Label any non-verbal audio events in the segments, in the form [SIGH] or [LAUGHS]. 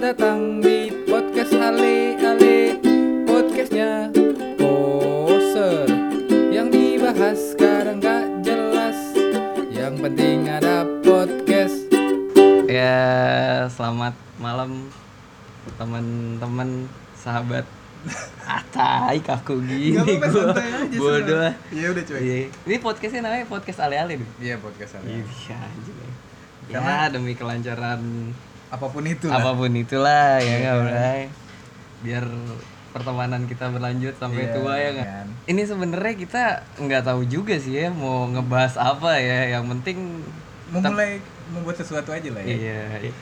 datang di podcast Ale Ale Podcastnya poser Yang dibahas sekarang gak jelas Yang penting ada podcast Ya, selamat malam teman-teman, sahabat. [LAUGHS] Atai kaku gini aja, Bodoh. senang. Iya, udah, cuy. Iya. Ini podcastnya namanya podcast ale-ale. Iya podcast Ale Iya. Ya, Karena- demi kelancaran Apa pun itu lah apa pun itulah ya Iya nggak kan? Bray? Biar pertemanan kita berlanjut sampai Iya, tua ya kan? Ini sebenarnya kita nggak tahu juga sih ya mau ngebahas apa ya. Yang penting Memulai membuat sesuatu aja lah ya Iya. iya.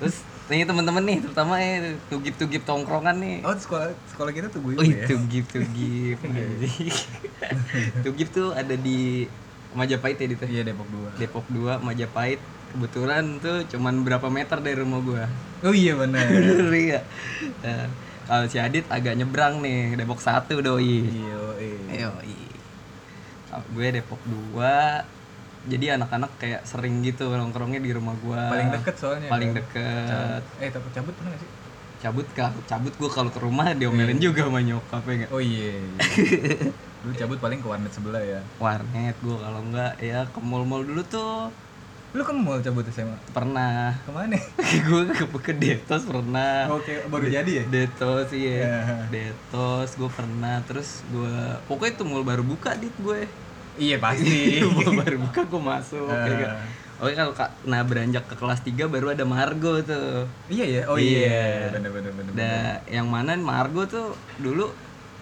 Terus ini teman-teman nih, terutama ya tugip-tugip tongkrongan nih. Oh sekolah sekolah kita tuh gue Oh, ya tugip tugip. [LAUGHS] tugip tuh ada di Majapahit ya di Iya Depok 2 Depok 2 Majapahit. Kebetulan tuh cuman berapa meter dari rumah gua. Oh iya benar Bener [LAUGHS] ya. Nah, kalau si Adit agak nyebrang nih, Depok 1 doi. Iya iya Kalau gue Depok 2 jadi anak-anak kayak sering gitu nongkrongnya di rumah gua. Paling deket soalnya Paling kan? deket. Eh tapi cabut pernah gak sih? cabut kah cabut gue kalau ke rumah diomelin juga sama nyokap ya Oh iya, iya. [LAUGHS] Dulu cabut paling ke warnet sebelah ya warnet gue kalau enggak ya ke mall-mall dulu tuh Lu kan mau cabut SMA? pernah Ke mana? [LAUGHS] gue ke, ke Detos pernah Oke, baru jadi ya? Detos iya Ya. Detos gue pernah terus gue pokoknya tuh mall baru buka dit gue Iya pasti [LAUGHS] mall baru buka gue masuk Ah. ya kan? Oke kalau kak, nah beranjak ke kelas 3 baru ada Margo tuh. Iya ya? Oh Iya. iya Bener bener bener Da, yang mana Margo tuh dulu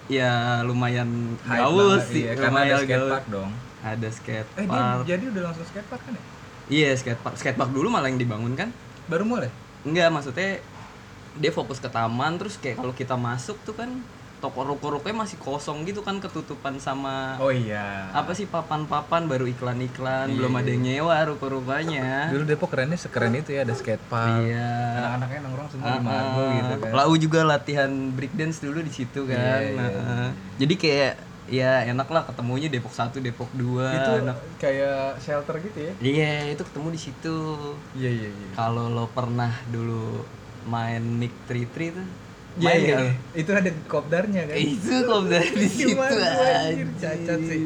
ya lumayan Hype gaul sih, iya, Karena ada lumayan skatepark dong Ada Eh dia skatepark. jadi udah langsung skatepark kan ya? Iya, skatepark. Skatepark dulu malah yang dibangun kan? Baru mulai? Enggak, maksudnya dia fokus ke taman terus kayak kalau kita masuk tuh kan toko ruko-rukonya masih kosong gitu kan ketutupan sama Oh iya apa sih papan-papan baru iklan-iklan Iya, belum ada yang nyewa ruko-rukonya. Dulu Depok kerennya sekeren itu ya ada skatepark Iya. Anak-anaknya nongkrong semua di Ah, Margo ah. gitu kan Lau juga latihan breakdance dulu di situ kan. Iya, iya, Nah, ah. Jadi kayak ya enak lah ketemunya Depok 1, Depok 2. Itu enak. kayak shelter gitu ya? Iya, itu ketemu di situ. Iya iya iya Kalau lo pernah dulu main Mic Tri Tri tuh, Iya, main iya, iya. Itu ada kopdarnya kan? Itu kok dari di [LAUGHS] situ anjir, anjir. cacat sih.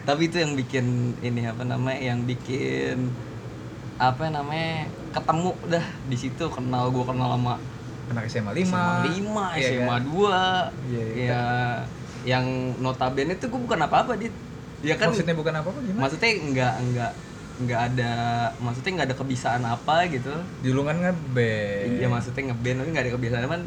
Tapi itu yang bikin ini apa namanya? Yang bikin apa namanya? ketemu dah di situ kenal gua kenal sama Anak SMA 5 SMA 5, Iya SMA kan? 2. Iya, iya. Ya yang notabene itu gua bukan apa-apa, Dit. Ya kan Maksudnya bukan apa-apa gimana? maksudnya enggak enggak enggak ada maksudnya enggak ada kebiasaan apa gitu. Julungan ngeband Iya maksudnya ngeband tapi enggak ada kebiasaan kan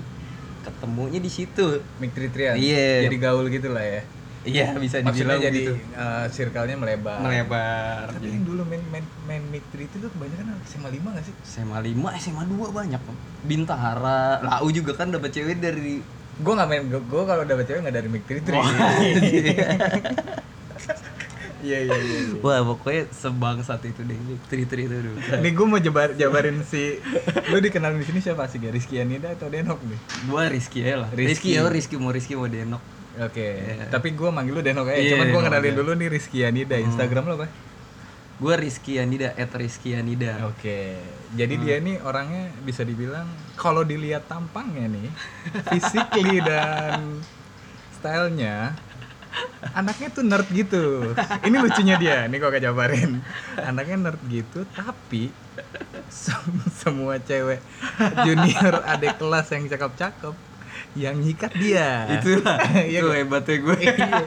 ketemunya di situ. Mik Tritrian Iya. Jadi gaul gitu lah ya Iya bisa Maksudnya dibilang jadi gitu. eh, circle-nya melebar melebar. Tapi yang dulu main main main Mik Triti tuh kebanyakan anak SMA 5 gak sih? SMA 5, SMA 2 banyak. Bintara, Lau juga kan dapat cewek dari Gue gak main, gue kalau dapet cewek gak dari Mik Triti Wah, [LAUGHS] Iya iya iya iya. Wah, pokoknya sebangsat itu deh. Tri-tri itu dulu. Ini gue mau jabar, jabarin si Lu dikenal di sini siapa sih? Rizky Anida atau Denok nih? Gua Rizky ya lah. Rizky. Rizky ya, Rizky mau Rizky mau Denok. Oke, tapi gue manggil lu Denok aja. Iya, Cuman gue kenalin dulu nih Rizky Anida. Instagram lo apa? Gua Rizky Anida, at Rizky Anida. Oke, jadi dia nih orangnya bisa dibilang kalau dilihat tampangnya nih, physically [LAUGHS] dan stylenya, anaknya tuh nerd gitu. Ini lucunya dia, nih kok gak jabarin. Anaknya nerd gitu, tapi sem- semua cewek junior adik kelas yang cakep-cakep, yang nyikat dia. Itulah, [LAUGHS] Iya itu kan? hebatnya gue. Iya,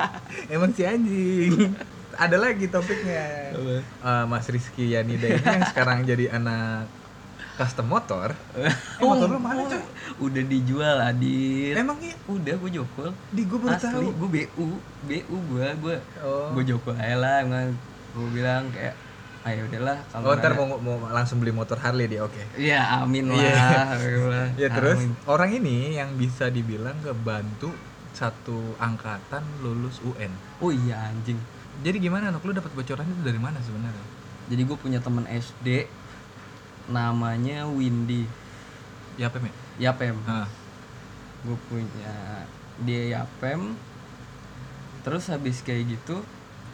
emang si anjing. Ada lagi topiknya. Eh, Mas Rizky Yanida ini yang sekarang jadi anak custom motor. Eh, motor lu mana cuy? Udah dijual Adit. Emang iya? Udah gue jokol. Di gue baru tahu. Asli, gue BU, BU gue, gue, Oh. gue jokol aja lah. Gue bilang kayak, ayo udahlah kalau Oh, ntar mau, mau langsung beli motor Harley dia, oke. Iya, amin lah. Iya. amin lah. [LAUGHS] Ya terus Amin. orang ini yang bisa dibilang kebantu satu angkatan lulus UN. Oh iya anjing. Jadi gimana Nuk? Lu dapat bocoran itu dari mana sebenarnya? Jadi gue punya temen SD namanya Windy. Ya apa, Mi? Yapem. Ah, Gue punya dia Yapem. Terus habis kayak gitu,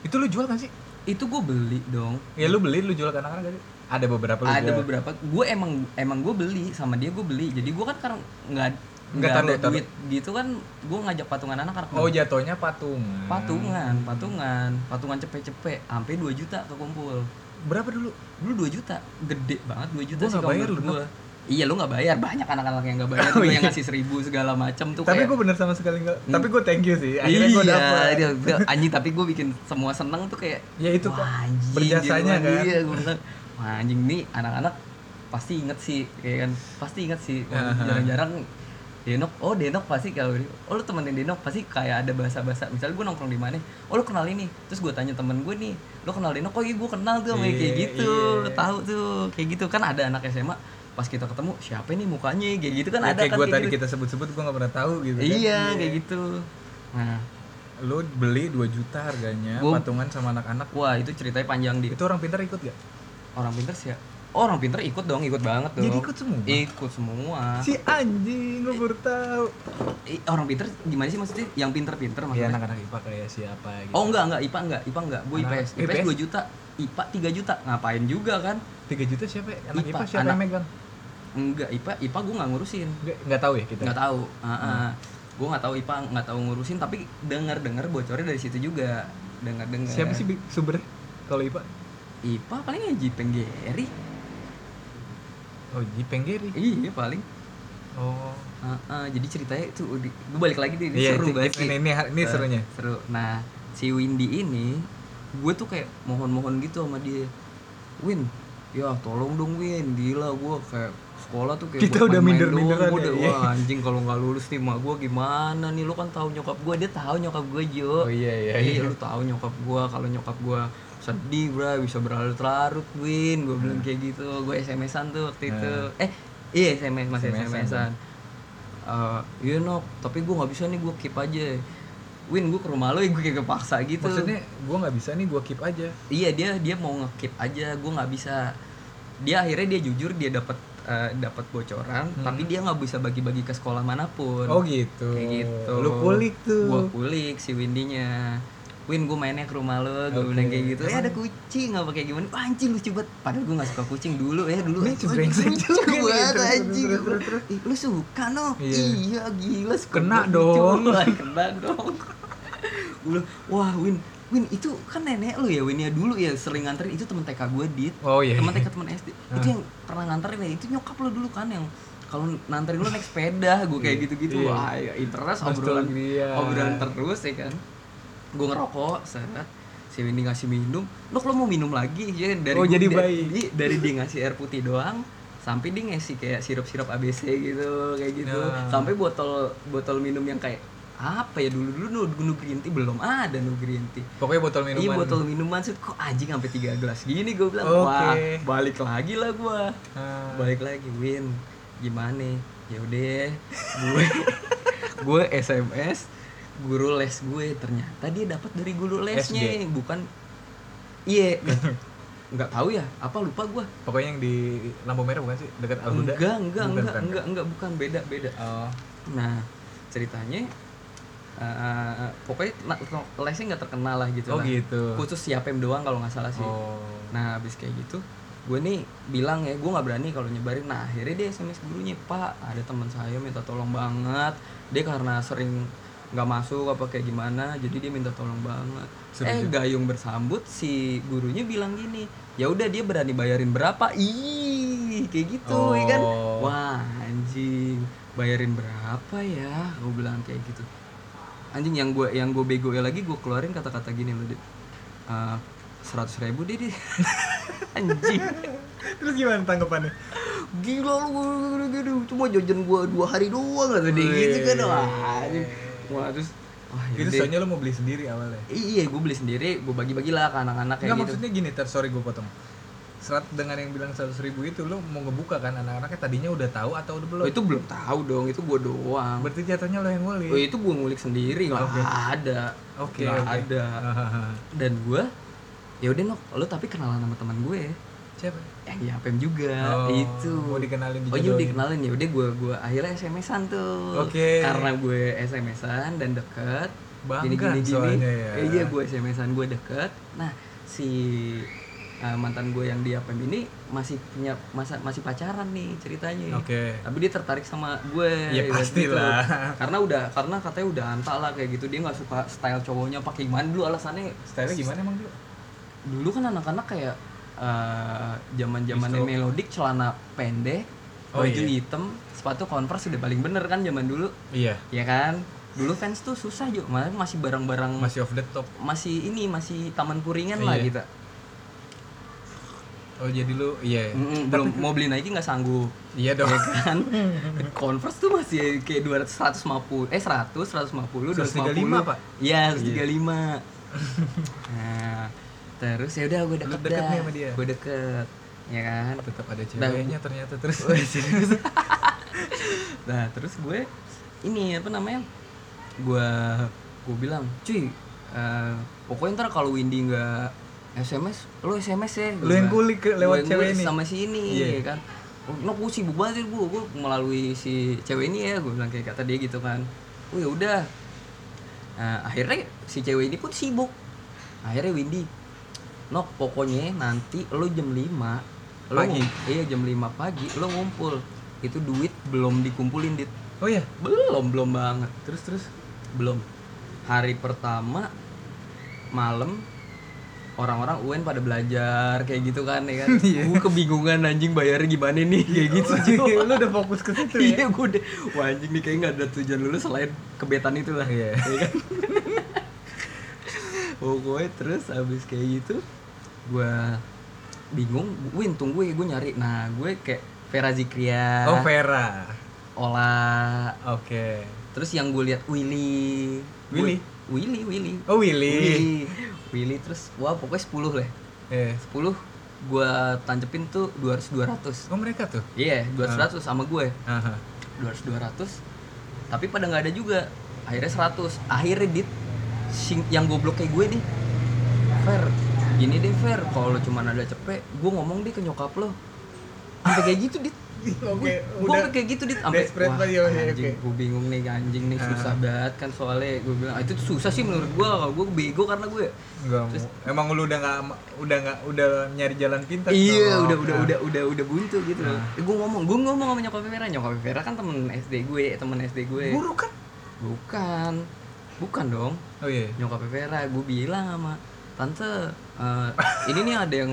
itu lu jual gak sih? itu gue beli dong. Ya lu beli, lu jual ke anak-anak gak sih? Ada beberapa lu ada jual. beberapa gue emang emang gue beli sama dia gue beli jadi gue kan karena nggak Nggak, nggak taruh, duit gitu kan gue ngajak patungan anak karena Oh jatuhnya patungan. patungan patungan patungan cepet-cepet sampai 2 juta kekumpul Berapa dulu? dulu 2 juta gede banget 2 juta Gua sih nggak kalau bayar lu, gua. iya lu nggak bayar banyak anak-anak yang nggak bayar [LAUGHS] Oh, iya. yang ngasih seribu segala macam tuh Tapi kayak gue bener sama sekali enggak. Hmm. Tapi gue thank you sih. Akhirnya gue iya, dapet. dia, dia, [LAUGHS] anjing tapi gue bikin semua seneng tuh kayak Ya itu kok wah, anjing, berjasanya kan. iya gue bilang wah anjing nih anak-anak pasti inget sih kayak kan pasti inget sih jarang-jarang Denok, oh Denok pasti kalau oh lu temenin Denok pasti kayak ada bahasa-bahasa. Misalnya gue nongkrong di mana, oh lu kenal ini, terus gue tanya temen gue nih, lu kenal Denok, oh iya gue kenal tuh, sama yang kayak Iya, gitu, iya. tahu tuh, kayak gitu kan ada anak SMA, pas kita ketemu siapa nih mukanya, kayak gitu kan Ya, ada kayak kan gue tadi gitu. kita sebut-sebut gue gak pernah tahu gitu. kan. Iya, kayak gitu. Nah, Lu beli 2 juta harganya, Gua- patungan sama anak-anak. wah itu ceritanya panjang di Itu orang pintar ikut gak? orang pinter sih ya. Oh, orang pinter ikut dong, ikut banget dong. Jadi ikut semua? Ikut semua. Si anjing, gue baru tahu. Eh, orang pinter gimana sih maksudnya? Yang pinter-pinter Ya maksudnya? anak-anak IPA kayak siapa gitu. Oh enggak enggak IPA enggak IPA enggak gue IPS IPS IPS? 2 juta IPA 3 juta ngapain juga kan 3 juta siapa? ya? Anak IPA, IPA, siapa anak- yang megang? enggak IPA IPA gue nggak ngurusin Nggak, nggak tahu ya kita. nggak tahu Hmm. Heeh. gue nggak tahu IPA nggak tahu ngurusin tapi dengar dengar bocornya dari situ juga dengar dengar Siapa sih sumbernya kalau IPA? IPA paling ya Jipeng Geri Oh, Jipeng Geri. iya paling Oh. Heeh, jadi ceritanya itu gue balik lagi deh ini Iya, seru banget ini, ini, ini Eh, serunya. seru nah si Windy ini gue tuh kayak mohon-mohon gitu sama dia Win ya tolong dong Win gila gue kayak sekolah tuh kayak Kita buat udah doang. Gua ya, udah, iya. wah anjing kalau nggak lulus nih mak gue gimana nih lu kan tahu nyokap gue dia tahu nyokap gue Jo Oh iya iya. iya iya. lu tahu nyokap gue kalau nyokap gue sedih bro. Bisa berlarut-larut Win. Gue bilang kayak gitu. Gue SMS-an tuh waktu itu. Eh iya SMS masih SMS-an. SMS-an Eh, iya nok tapi gue nggak bisa nih gue keep aja. Win gue ke rumah lo ya gue kayak kepaksa gitu. Maksudnya gue nggak bisa nih gue keep aja. iya dia dia mau nge-keep aja. Gue nggak bisa. Dia akhirnya dia jujur dia dapat eh, dapat bocoran tapi dia nggak bisa bagi-bagi ke sekolah mana pun. Hmm. Oh gitu. kayak gitu. Lu kulik tuh. gua kulik si Windinya Win gue mainnya ke rumah lo gue Oke. bilang kayak gitu. Eh ada kucing. Apa kayak gimana? Wah, anjing lucu banget. Padahal gue gak suka kucing dulu ya dulu. Ini anjing, brengsek lucu juga banget anjing. lu suka no? Iya. iya gila suka Kena dong. Kena dong. [LAUGHS] Bilang, wah Win Win itu kan nenek lu ya Win ya dulu ya sering nganterin itu temen TK gue dit. Oh iya. teman TK teman SD itu yang pernah nganterin ya itu nyokap lo dulu kan yang kalau nanterin lo naik sepeda gue kayak gitu-gitu. Iya. wah ya interest obrolan Nostalgia. obrolan terus ya kan gue ngerokok set si Windy ngasih minum lo lo mau minum lagi ya dari Oh, gua- jadi da- baik. di- dari dia ngasih air putih doang sampai dia ngasih kayak sirup-sirup ABC gitu kayak gitu Nah. sampai botol botol minum yang kayak apa ya dulu dulu nu, nu green tea belum ada nu green tea Pokoknya botol minuman. Iya botol minuman sih kok anjing sampai tiga gelas gini gue bilang Oke. wah balik lagi lah gue Ah. balik lagi Win gimana ya udah gue [LAUGHS] gue SMS guru les gue ternyata dia dapat dari guru lesnya SD. bukan iya [LAUGHS] nggak tahu ya apa lupa gue Pokoknya yang di lampu merah bukan sih? Dekat Alhuda? enggak enggak Bukan, enggak bukan, enggak enggak bukan beda beda Oh. nah ceritanya eh, pokoknya lesnya nggak terkenal lah gitu Oh lah gitu. khusus siapem doang kalau nggak salah sih Oh. Nah habis kayak gitu gue nih bilang ya gue nggak berani kalau nyebarin nah akhirnya dia sms gurunya pak ada teman saya minta tolong banget dia karena sering nggak masuk apa kayak gimana jadi dia minta tolong banget Seru eh juga. gayung bersambut si gurunya bilang gini ya udah dia berani bayarin berapa ih kayak gitu ya kan Oh. wah anjing bayarin berapa ya gue bilang kayak gitu anjing yang gue yang gue bego lagi gue keluarin kata-kata gini loh seratus ribu deh anjing Terus gimana tanggapannya? gila lu gitu cuma jajan gua dua hari doang kata dia gitu kan wah anjing. Wah terus wah Itu soalnya lo mau beli sendiri awalnya. iya gue beli sendiri gue bagi-bagi lah ke anak-anak kayak Enggak gitu maksudnya gini, ter sorry gue potong. Serat dengan yang bilang 100 ribu itu lo mau ngebuka kan anak-anaknya tadinya udah tahu atau udah belum? oh, itu belum tahu dong itu gua doang Berarti jatuhnya lo yang ngulik. oh itu gua ngulik sendiri nggak Oke. ada Oke, nggak oke. ada [LAUGHS] dan gua ya udah nok lo tapi kenalan sama teman gue Siapa? yang Yapem juga. Oh, itu. mau dikenalin, oh iya dikenalin ya. Udah gue gue akhirnya SMS-an tuh. Oke. karena gue SMS-an dan deket. Bangga gini gini. gini ya. Eh, iya gue SMS-an gue deket. Nah si eh, mantan gue yang di APM ini masih punya masa masih pacaran nih ceritanya. Oke. tapi dia tertarik sama gue. Ya, ibarat pastilah. karena udah karena katanya udah antak lah kayak gitu. Dia nggak suka style cowoknya pakai gimana dulu. Alasannya Style gimana emang dulu? dulu kan anak-anak kayak eh, zaman zamannya Distro. melodik celana pendek Oh, baju iya. hitam sepatu converse udah paling bener kan zaman dulu Iya. ya kan dulu fans tuh susah juga malah masih barang-barang Masih off the top. masih ini masih taman puringan lah Iya. gitu Oh jadi lu iya. Belum mau beli Nike nggak sanggup Iya dong. ya kan [LAUGHS] [LAUGHS] Converse tuh masih kayak 200 150 eh 100 150 135, 250 Pak? iya 135 [LAUGHS] nah terus ya udah gue deket, Lu deket dah nih sama dia? gue deket ya kan Tetap ada Nah, ceweknya ternyata terus. Oh, serius? [LAUGHS] nah terus gue ini apa namanya gue gue bilang cuy eh, pokoknya ntar kalau Windy nggak SMS lo SMS ya Lu yang kulik lewat Gue- cewek gue ini? sama si ini Iya. ya kan oh, no gue sibuk banget bu gue melalui si cewek ini ya gue bilang kayak kata dia gitu kan oh ya udah nah, akhirnya si cewek ini pun sibuk akhirnya Windy no pokoknya nanti lo jam 5 lo Pagi? iya jam 5 pagi lo ngumpul itu duit belum dikumpulin dit Oh iya. belum belum banget Terus terus. belum hari pertama malam orang-orang UN pada belajar kayak gitu kan ya kan [LAUGHS] Iya. gue kebingungan anjing bayarnya gimana nih kayak gitu [LAUGHS] lu udah fokus ke situ ya. iya gue udah wah anjing nih kayak nggak ada tujuan lulus selain kebetan itu lah Iya. ya [LAUGHS] kan pokoknya terus habis kayak gitu gue bingung win tunggu ya gue nyari nah gue kayak Vera Zikria Oh Vera. Ola Oke. terus yang gue lihat Willy Willy? Gua- Willy Willy Oh Willy. Willy Willy terus wah pokoknya 10 lah Eh. 10 gue tancepin tuh 200 200 Oh mereka tuh. iya 200 200 sama gue Aha. 200 200 tapi pada nggak ada juga akhirnya 100 akhirnya dit sing- yang goblok kayak gue nih fair gini deh fair kalau cuma ada cepet gue ngomong deh ke nyokap lo sampai kayak gitu dit [LAUGHS] Oke, gue kayak gitu dit sampai wah, ya, anjing oke. gue bingung nih anjing nih susah Ah. banget kan soalnya gue bilang "Ah, itu susah sih menurut gue kalau gue bego karena gue Enggak mau. Emang lu udah nggak udah nggak udah nyari jalan pintas. Iya, udah udah Nah. udah udah udah buntu gitu loh. Nah. Eh, gue ngomong, gue ngomong sama nyokap Vera, nyokap Vera kan temen SD gue, temen SD gue. Guru kan? Bukan, bukan dong. Oh iya. Nyokap Vera, gue bilang sama tante, eh, ini nih ada yang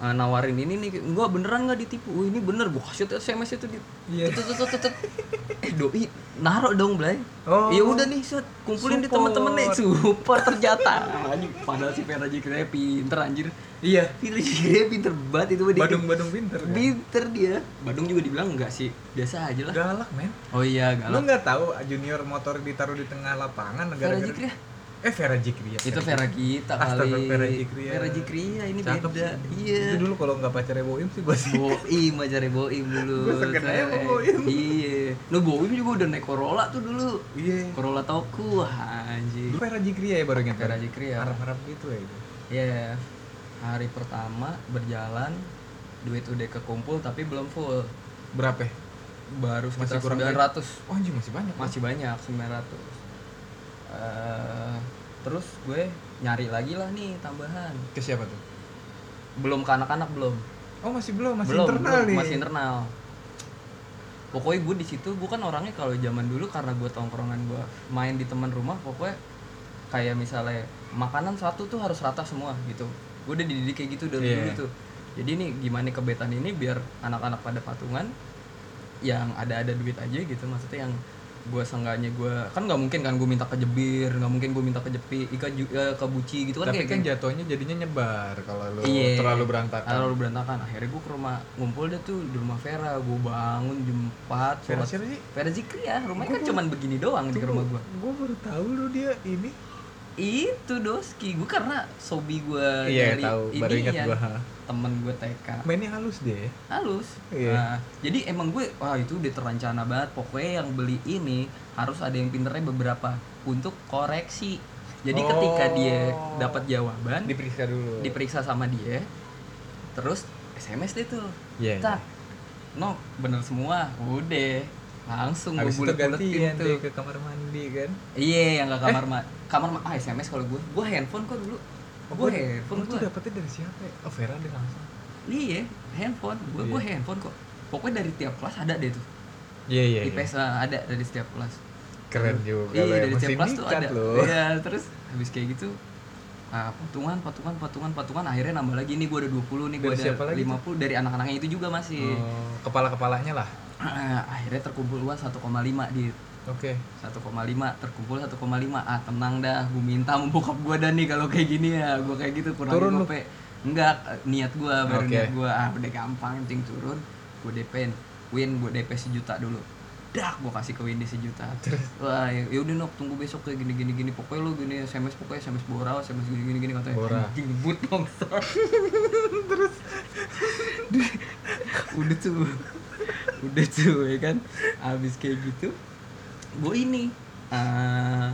eh, nawarin ini nih, enggak beneran nggak ditipu? Oh ini bener, gue kasih SMS itu di, Iya. Tut, tut, tut, tut, tut. eh doi, naro dong Blay. Oh. Ya udah nih, set, kumpulin di temen-temen nih, ternyata. Anjing, padahal si Vera Jikria pinter anjir. Iya. Vera Jikria pinter banget itu dia. Badung Badung pinter. Kan? Pinter dia. Badung juga dibilang enggak sih, biasa aja lah. Galak men. Oh iya, Lu galak. nggak tahu junior motor ditaruh di tengah lapangan Vera negara Jikria. Eh Vera Jikria. Itu Vera kita Astaga, kali. Vera Jikria. Vera Jikria ini Cakep beda. Iya. Itu dulu kalau nggak pacarnya Boim sih gua sih. Boim aja Boim dulu. Gua segen aja. Boim. Iya. No Boim juga udah naik Corolla tuh dulu. Iya. Corolla Toku anjing. Dulu Vera Jikria ya baru. Vera Jikria. Harap-harap gitu ya itu. Iya. Hari pertama berjalan duit udah kekumpul tapi belum full. Berapa? Baru Masih sekitar kurang 900. Oh anjing masih banyak. masih banyak 900 Eh, terus gue nyari lagi lah nih tambahan Ke siapa tuh? belum ke anak-anak belum Oh masih belum, masih belum internal belum, nih. masih internal pokoknya gue di situ gue kan orangnya kalau zaman dulu karena gue tongkrongan gue main di teman rumah pokoknya kayak misalnya makanan satu tuh harus rata semua gitu gue udah dididik kayak gitu dari Iya. dulu tuh jadi nih gimana kebetan ini biar anak-anak pada patungan yang ada-ada duit aja gitu maksudnya yang gue seenggaknya gue kan nggak mungkin kan gue minta ke jebir nggak mungkin gue minta ke jepi ika ju- eh, ke buci gitu kan Tapi kayak kan gitu. jatuhnya jadinya nyebar kalau lu Iya. terlalu berantakan. terlalu berantakan akhirnya gue ke rumah ngumpul deh tuh di rumah Vera gue bangun jam 4 Vera siapa sih? Vera Zikri ya rumahnya kan cuman begini doang di rumah gue Gue baru tahu lu dia ini. itu doski gue karena sobi gue Iya, dari tahu. Baru ingat ya, gua, ha. Temen gue TK Mainnya halus deh. halus Iya. Nah, jadi emang gue wah itu udah terencana banget pokoknya yang beli ini harus ada yang pinternya beberapa untuk koreksi jadi ketika dia Oh. dapat jawaban Diperiksa dulu. diperiksa sama dia terus SMS deh tuh Iya. tak no bener semua udah langsung gue Habis gantian tuh deh ke kamar mandi kan. iya yang ke kamar ma kamar ma ah SMS kalau gue gue handphone kok dulu Oh, gue handphone tuh gue dapetnya dari siapa ya? Oh Vera deh langsung. Iya handphone. Gue gue Iya. handphone kok. Pokoknya dari tiap kelas ada deh tuh. Iya iya IPS eh, ada dari setiap kelas. Keren juga iya ya, dari setiap kelas tuh ada. lo. iya terus habis kayak gitu ah, patungan patungan patungan patungan akhirnya nambah lagi nih gue ada 20 nih gue ada lagi 50 dari anak-anaknya itu juga masih. Oh, Kepala-kepalanya lah. Ah, [CLEARS THROAT] akhirnya terkumpul uang 1,5 di Oke. 1,5 terkumpul 1,5 ah tenang dah gue minta sama bokap gue dah nih kalau kayak gini ya. Gue kayak gitu kurang Turun gope enggak niat gue baru Oke. niat gue ah udah gampang penting turun gue DP win gue DP sejuta dulu. Dah gue kasih ke Windy sejuta. Wah ya udah nok tunggu besok kayak gini gini gini. Pokoknya lu gini SMS pokoknya SMS Bora SMS gini gini gini katanya. Bora. anjing but dong [LAUGHS] terus? Udah tuh. Udah tuh ya kan? Habis kayak gitu gue ini eh,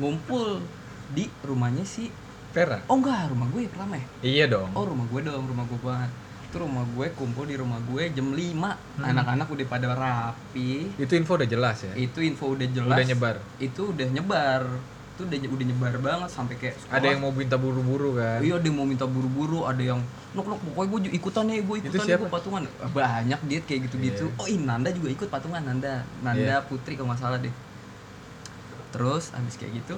ngumpul di rumahnya si Vera? Oh enggak rumah gue pertama ya Iya dong. Oh rumah gue dong rumah gue banget. Itu rumah gue kumpul di rumah gue jam 5 anak-anak udah pada rapi. Itu info udah jelas ya? Itu info udah jelas. Udah nyebar? Itu udah nyebar itu udah udah nyebar banget sampai kayak sekolah. Ada yang mau minta buru-buru kan Iya ada yang mau minta buru-buru, ada yang nok nok pokoknya gue ikutan nih, gue ikutan siapa? gue patungan. Banyak dia kayak gitu-gitu. Iya. Oh ini Nanda juga ikut patungan Nanda, Nanda Iya. Putri kalau nggak salah deh. Terus abis kayak gitu,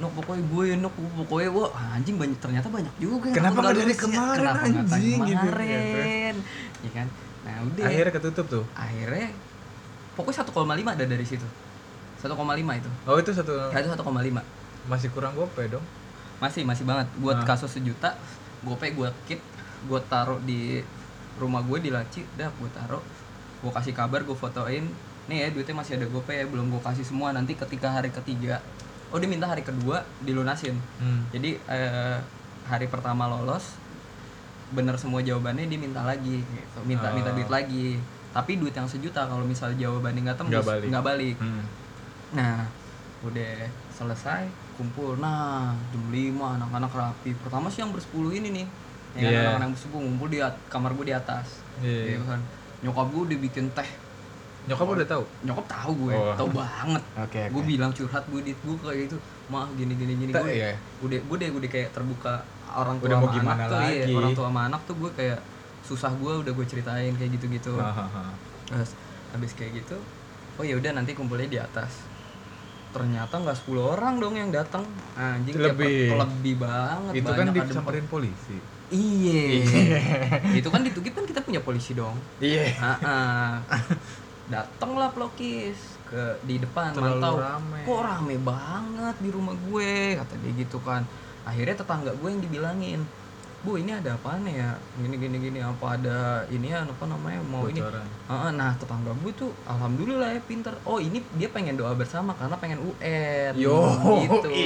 nok pokoknya gue nok pokoknya wah anjing banyak ternyata banyak juga. yang Kenapa nggak dari ya. kemarin, Kenapa anjing, gitu, Kemarin, ya kan. Nah udah. Akhirnya ketutup tuh Akhirnya pokoknya 1,5 ada dari situ. 1,5 itu. Oh itu satu Ya, itu 1,5 Masih kurang gope dong masih masih banget buat Ah. kasus sejuta gope gue keep gue taruh di rumah gue di laci dah gue taruh gue kasih kabar gue fotoin nih ya duitnya masih ada gope ya belum gue kasih semua nanti ketika hari ketiga oh dia minta hari kedua dilunasin hmm. jadi eh, hari pertama lolos bener semua jawabannya dia minta lagi gitu minta minta Ah. duit lagi tapi duit yang sejuta kalau misalnya jawabannya nggak tembus Nggak balik. nggak balik Hmm. Nah, udah selesai kumpul. Nah, jam 5 anak-anak rapi. Pertama sih yang bersepuluh ini nih. Ya kan, Iya. anak-anak bersepuluh ngumpul di at- kamar gue di atas. Iya. Iya kan. Nyokap gue udah bikin teh. Nyokap udah tahu Nyokap tahu gue, Oh. tahu banget. [LAUGHS] Oke Gue bilang curhat gue di gue kayak gitu. Mah gini gini gini gue. iya. Udah gue udah udah kayak terbuka orang tua Udah mau sama gimana anak tuh, iya, lagi. orang tua sama anak tuh gue kayak susah gue udah gue ceritain kayak gitu-gitu. Hahaha. Terus habis kayak gitu, oh ya udah nanti kumpulnya di atas. Ternyata nggak 10 orang dong yang datang. Anjing Lebih. per- lebih banget. Itu kan disamperin polisi Iya. itu kan di Tugip kan kita punya polisi dong. Iya Ah, Datanglah pelokis ke di depan Terlalu mantau. rame. Kok rame banget di rumah gue kata dia gitu kan. Akhirnya tetangga gue yang dibilangin, "Bu, ini ada apaan ya? Gini gini gini apa ada ini ya apa namanya mau ini Bocoran. Heeh, nah tetangga gue tuh alhamdulillah ya pinter. Oh ini dia pengen doa bersama karena pengen UN. Yo, gitu. [LAUGHS]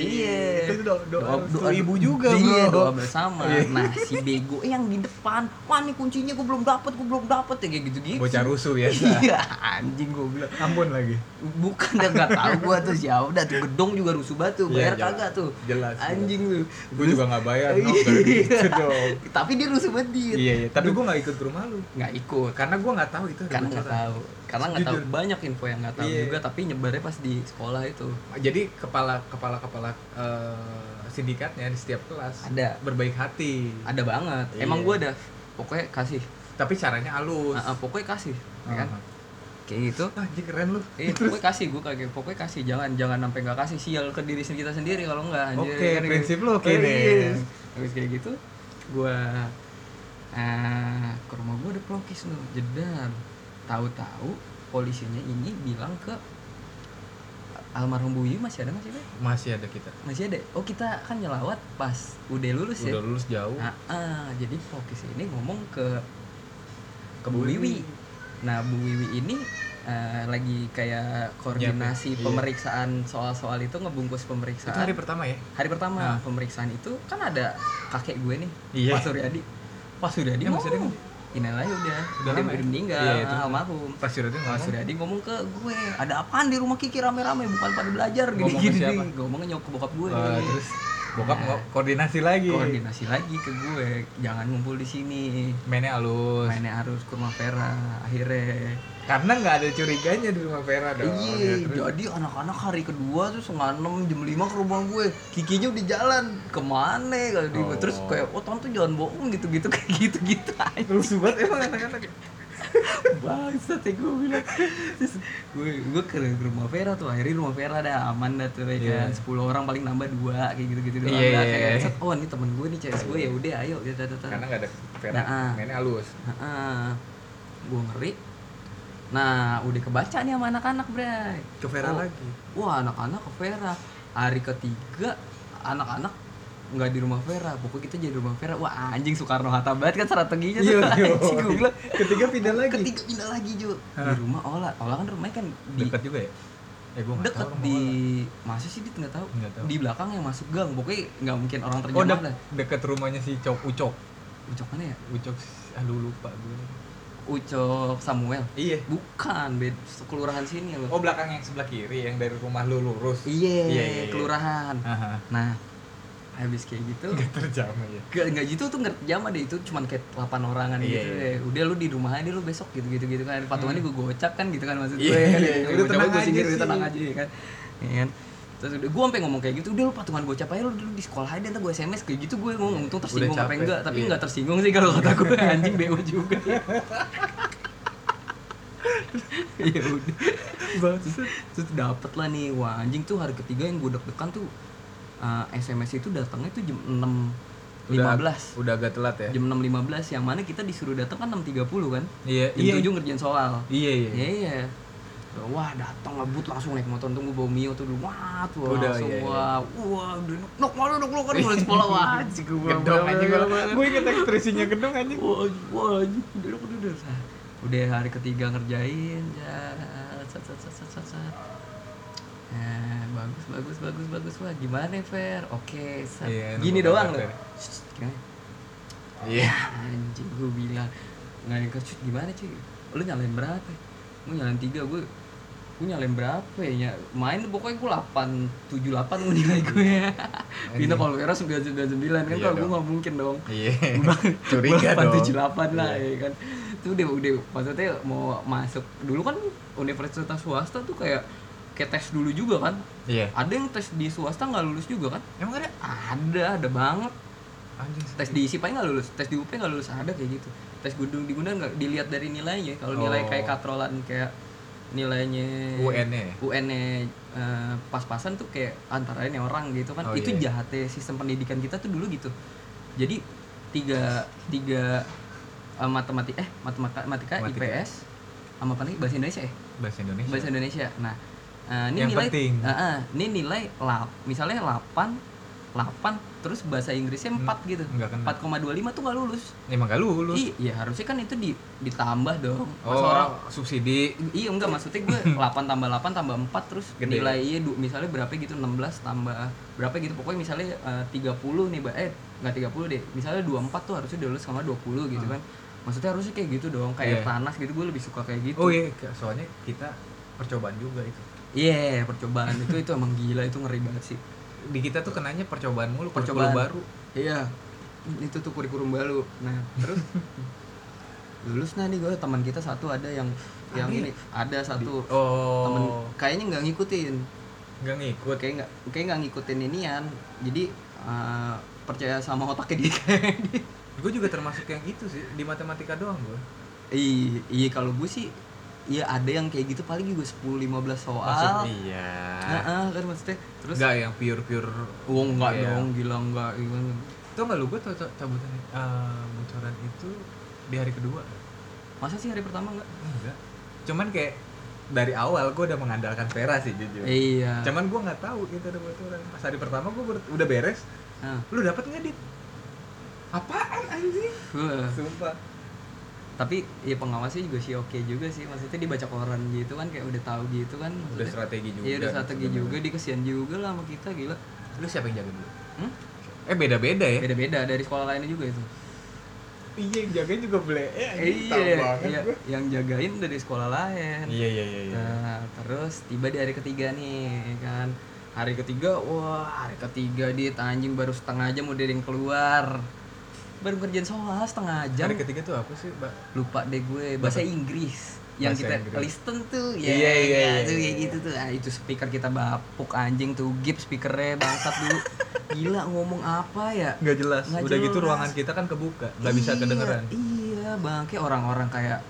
Iya. Itu do- doa restu ibu juga, Iya doa bersama. Iya. Nah si bego yang di depan, wah nih kuncinya gue belum dapet, gue belum dapet ya kayak gitu gitu. Bocah rusuh biasa [LAUGHS] Iya anjing gue bilang. Ampun lagi Bukan dah nggak tahu gue tuh siapa dah tuh gedong juga rusuh batu bayar Iya, jelas. kagak tuh. Jelas, Anjing lu. Gue juga gak bayar [LAUGHS] gitu [LAUGHS] dong Tapi dia rusuh banget. Dit. Iya iya Tapi gue gak ikut ke rumah lu Nggak ikut. Karena gue gak tahu itu karena nggak tahu karena nggak tahu banyak info yang nggak tahu Iya. juga tapi nyebarnya pas di sekolah itu Jadi kepala kepala kepala eh, sindikatnya di setiap kelas Ada. berbaik hati. ada banget Iya. emang gue ada pokoknya kasih Tapi caranya halus. Ah, ah, pokoknya kasih ya kan Ah. kayak gitu Ah, anjing keren lu. Eh, pokoknya [LAUGHS] kasih gue kayak gitu. pokoknya kasih jangan jangan sampai nggak kasih sial ke diri kita sendiri kalau enggak anjir. Oke, Kan prinsip gitu. lu oke Eh, nih. iya. Habis kayak gitu gue ah ke rumah gue ada pelokis loh jedar tahu-tahu polisinya ini bilang ke almarhum Bu Yu masih ada masih ada Masih ada kita. masih ada oh kita kan nyelawat pas udah lulus ya Udah lulus jauh. Ah, ah, jadi pelukis ini ngomong ke ke Bu Bu Wiwi. Nah, Bu Wiwi ini eh, lagi kayak koordinasi Iya. pemeriksaan soal-soal itu ngebungkus Itu pemeriksaan. hari pertama ya? Hari pertama Ah. pemeriksaan itu kan ada kakek gue nih, Iya. Pak Suryadi. Pak Suryadi Suryadi ngomong. Inilah udah, Udah udah, lama ya? meninggal, Iya, itu. almarhum. Pas Suryadi Pak ngomong. Suryadi ngomong ke gue, ada apaan di rumah Kiki rame-rame bukan pada belajar Ngomong ke gini-gini. siapa? Gue ngomongnya nyok ke bokap gue. Wah, terus bokap Nah. nggak koordinasi lagi. Koordinasi lagi ke gue. Jangan ngumpul di sini. Mainnya halus. Mainnya harus ke rumah Vera akhirnya. Karena nggak ada curiganya di rumah Vera dong. Iya, Ya, terus- jadi anak-anak hari kedua tuh setengah enam jam lima ke rumah gue, kikinya udah jalan. Ke mana kali di gue, terus Oh. kayak oh tante jangan bohong gitu-gitu [LAUGHS] kayak gitu-gitu aja. lucu banget emang anak-anak [LAUGHS] Bangsat ya gue bilang. Terus gue, gue ke rumah Vera tuh Akhirnya rumah Vera dah aman dah tuh ya Iya. kan 10 orang paling nambah dua Kayak gitu-gitu. Doang Iya, dah. iya, Kayak iya. set, Oh ini temen gue nih CS gue ya udah ayo gitu, gitu, gitu. karena nggak ada Vera. Nah, ah. mainnya halus. Gue ngeri. Nah udah kebaca nih sama anak-anak Bray ke Vera Oh, lagi? Wah anak-anak ke Vera. Hari ketiga Anak-anak nggak di rumah Vera pokoknya kita jadi di rumah Vera. Wah anjing Soekarno Hatta banget kan strateginya. Tuh Iya, iya. [LAUGHS] anjing gue bilang ketiga pindah lagi. Ketiga pindah lagi Jo. Di rumah Ola. Ola kan rumahnya kan di dekat juga ya? Eh gue nggak deket tahu di masa sih dia nggak tahu. Tahu. di belakang yang masuk gang. Pokoknya nggak mungkin orang oh terjamah dek- lah dekat rumahnya si Cok Ucok. Ucok mana ya? Ucok aduh lupa gue Ucok Samuel? Iya. Bukan bed kelurahan sini loh. Oh belakang yang sebelah kiri yang dari rumah lu lurus. Iya iya, iya. kelurahan. Aha. nah habis kayak gitu nggak terjamah ya Gak, nggak gitu tuh nggak jama deh itu cuman kayak 8 orangan Iya, gitu iya. deh. Udah lu di rumah aja lu besok gitu gitu gitu kan. Patungannya gue gocap kan gitu kan maksud Iya, gue. kan. iya, Gue udah tenang gue udah sih. tenang aja ya kan. Iya kan. Terus udah gue sampai ngomong kayak gitu, udah lu patungan gocap aja lu dulu di sekolah aja ntar gue SMS kayak gitu gue ngomong untung tersinggung apa enggak, tapi Iya. enggak tersinggung sih kalau kata gue anjing BO juga. [LAUGHS] [LAUGHS] ya udah terus dapet lah nih wah anjing tuh hari ketiga yang gue deg-degan tuh uh, SMS itu datangnya tuh jam 6 udah 15 udah agak telat ya? Jam 6.15 yang mana kita disuruh datang kan 6.30 kan? Iya jam iya. 7 ngerjain soal. Iya iya. Iya iya. Wah datang ngebut langsung naik motor tuh gue bawa mio tuh dulu. Wah tuh Udah, langsung iya, iya. wah wah udah nok malu nok nok kan mulai sekolah wah anjing gue gedong anjing gua gue inget ekspresinya gedong anjing. Wah wah anjing udah udah udah udah. Hari ketiga ngerjain ya sat sat sat sat sat Nah, bagus bagus bagus bagus. Wah gimana Fer? Oke. Iya, gini doang loh iya. Anjing gue bilang nggak yang kecut gimana cuy? Lu nyalain berapa? Gue nyalain tiga gue gue nyalain berapa ya? Main pokoknya gue delapan tujuh delapan gue nilai gue Bina kalau Vera sembilan sembilan sembilan. Kan Iya kalau gue nggak mungkin dong. Iya. [LAUGHS] [LAUGHS] Curiga delapan tujuh delapan lah Iya. ya kan. Itu udah udah maksudnya mau masuk dulu kan universitas swasta tuh kayak kayak tes dulu juga kan? Iya. Ada yang tes di swasta nggak lulus juga kan? Emang ada? Ada ada banget. Anjing tes di ISIP aja nggak lulus tes di UP nggak lulus ada kayak gitu. Tes gunung di gunung nggak dilihat dari nilainya. Kalau nilai Oh. kayak katrolan kayak nilainya UN -nya ya? -nya, eh, pas-pasan tuh kayak antara ini orang gitu kan. Oh, itu iya. jahatnya sistem pendidikan kita tuh dulu gitu. Jadi tiga tiga eh, matematika eh matematika, matematika Matematika. IPS sama apa lagi bahasa Indonesia ya? Bahasa Indonesia. Bahasa Indonesia. Nah eh, ini Yang nilai penting. eh, eh, ini nilai lap misalnya 8 8 terus bahasa Inggrisnya 4 gitu nggak kena 4,25 tuh nggak lulus emang gak lulus Ih, iya harusnya kan itu di, ditambah dong Masa oh orang subsidi Iya enggak maksudnya gue 8 [LAUGHS] tambah 8 tambah 4 terus Gede. nilainya du- misalnya berapa gitu 16 tambah berapa gitu pokoknya misalnya eh, 30 nih Mbak eh enggak 30 deh. Misalnya 24 tuh harusnya lulus sama 20 gitu kan. Maksudnya harusnya kayak gitu dong, kayak Iya. Tanas gitu gue lebih suka kayak gitu. oh iya soalnya kita percobaan juga itu Iya, percobaan itu itu emang gila itu ngeri banget sih. di kita tuh kenanya percobaan mulu Percobaan. baru Iya. Itu tuh kurikulum baru. Nah, terus [LAUGHS] lulus nah nih gue teman kita satu ada yang yang ya? ini ada satu oh temen kayaknya nggak ngikutin nggak ngikut kayak nggak kayak nggak ngikutin inian jadi eh, percaya sama otaknya dia [LAUGHS] gue juga termasuk yang itu sih di matematika doang gue iya iya kalau gue sih iya ada yang kayak gitu paling juga 10 15 soal. Maksud iya. Heeh, kan maksudnya terus nggak yang pure pure oh enggak Iya. dong gila enggak gimana Tau gak lu tau- cabutan eh, bocoran itu di hari kedua. Masa sih hari pertama enggak enggak cuman kayak dari awal gue udah mengandalkan Vera sih jujur. Iya. Cuman gue nggak tahu itu ada bocoran. Pas hari pertama gue udah beres Nah, lu dapat nggak dit apaan anjing? Wah. sumpah tapi ya pengawasnya juga sih oke juga sih. Maksudnya dibaca koran gitu kan kayak udah tahu gitu kan udah strategi juga iya udah strategi sebenarnya. juga dia kesian juga lah sama kita gila. Lu siapa yang jaga dulu? Hmm? eh beda beda ya? Beda-beda dari sekolah lainnya juga itu. Iya yang jagain juga boleh eh iya, iya, yang jagain dari sekolah lain. iya iya iya iya. Nah, terus tiba di hari ketiga nih kan. hari ketiga wah hari ketiga dia anjing baru setengah jam udah ada yang keluar baru kerjaan soal setengah jam Hari ketiga tuh apa sih, Mbak? lupa deh gue bahasa Inggris yang Bahasa kita Inggris. listen tuh Iya, ya iya, iya, tuh iya, kayak gitu tuh ah, itu speaker kita bapuk anjing tuh gip speakernya bangsat dulu [LAUGHS] gila ngomong apa ya Nggak jelas. Nggak Udah gitu jelas. ruangan kita kan kebuka, nggak bisa Iya, kedengeran. iya bang kayak orang-orang kayak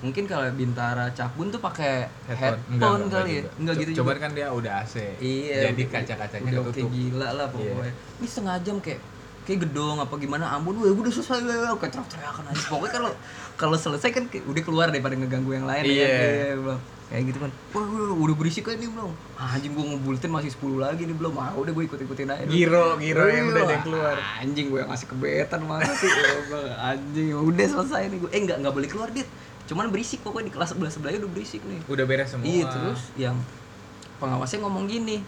mungkin kalau Bintara Cakbun tuh pakai headphone, Enggak, enggak, kali ya juga. enggak gitu Coba juga kan dia udah AC. iya Jadi kaca-kacanya udah kayak gila lah Iya. pokoknya ini setengah jam kayak kayak gedong apa gimana ampun wah udah selesai wah kayak teriak-teriakan aja pokoknya kalau kalau selesai kan kayak udah keluar daripada ngeganggu yang lain ya Iya. Bang. kayak gitu kan wah udah, udah berisik kan nih belum anjing gua ngebulletin masih 10 lagi nih belum ah udah gue ikut-ikutin aja dulu. Giro, giro yang udah ada yang keluar. anjing gue yang ngasih kebetan mana sih anjing udah selesai nih gue eh nggak nggak boleh keluar dit cuman berisik pokoknya di kelas sebelah sebelahnya udah berisik nih Udah beres semua. Iya terus yang pengawasnya ngomong gini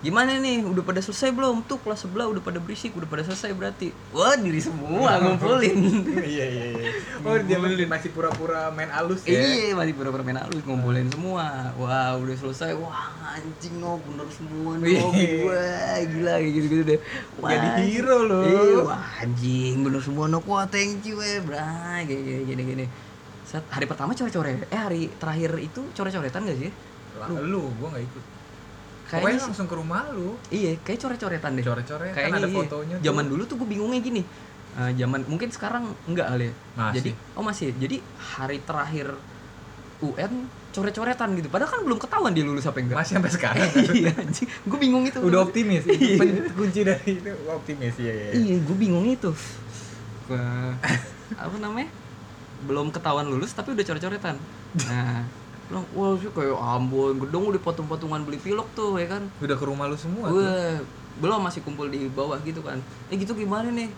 Gimana nih? Udah pada selesai belum? Tuh kelas sebelah udah pada berisik udah pada selesai berarti. Wah diri semua ngumpulin. [LAUGHS] Iya iya iya. Oh dia masih pura-pura main alus ya. Iya masih pura-pura main halus ngumpulin semua. Wah udah selesai. Wah anjing no bener semua no Iya. Wah gila kayak gitu-gitu deh. Wah, Jadi hero loh. Iya wah anjing bener semua. No Wah thank you eh bray. Kayak gini gini gini. Set, hari pertama coret-coret. Eh hari terakhir itu coret-coretan gak sih? Lah, Lu, gua nggak ikut. Kayaknya langsung ke rumah lu. Iya, kayak coret-coretan deh. Coret-coret, kan Kayaknya ada iya. fotonya tuh. Zaman dulu tuh gue bingungnya gini. Eh, zaman mungkin sekarang enggak kali ya. Masih. Jadi oh masih. Jadi hari terakhir UN coret-coretan gitu. Padahal kan belum ketahuan dia lulus apa enggak. Masih sampai sekarang. [LAUGHS] iya anjing. Gue bingung itu. Udah optimis. Itu [LAUGHS] Iya. kunci dari itu optimis ya ya. Iya, gue bingung itu. Apa namanya? Belum ketahuan lulus tapi udah coret-coretan. Nah, bilang, wah sih kayak Ambon, gedung udah patung-patungan beli pilok tuh ya kan. Udah ke rumah lu semua. tuh. Gue belum masih kumpul di bawah gitu kan. Eh gitu gimana nih?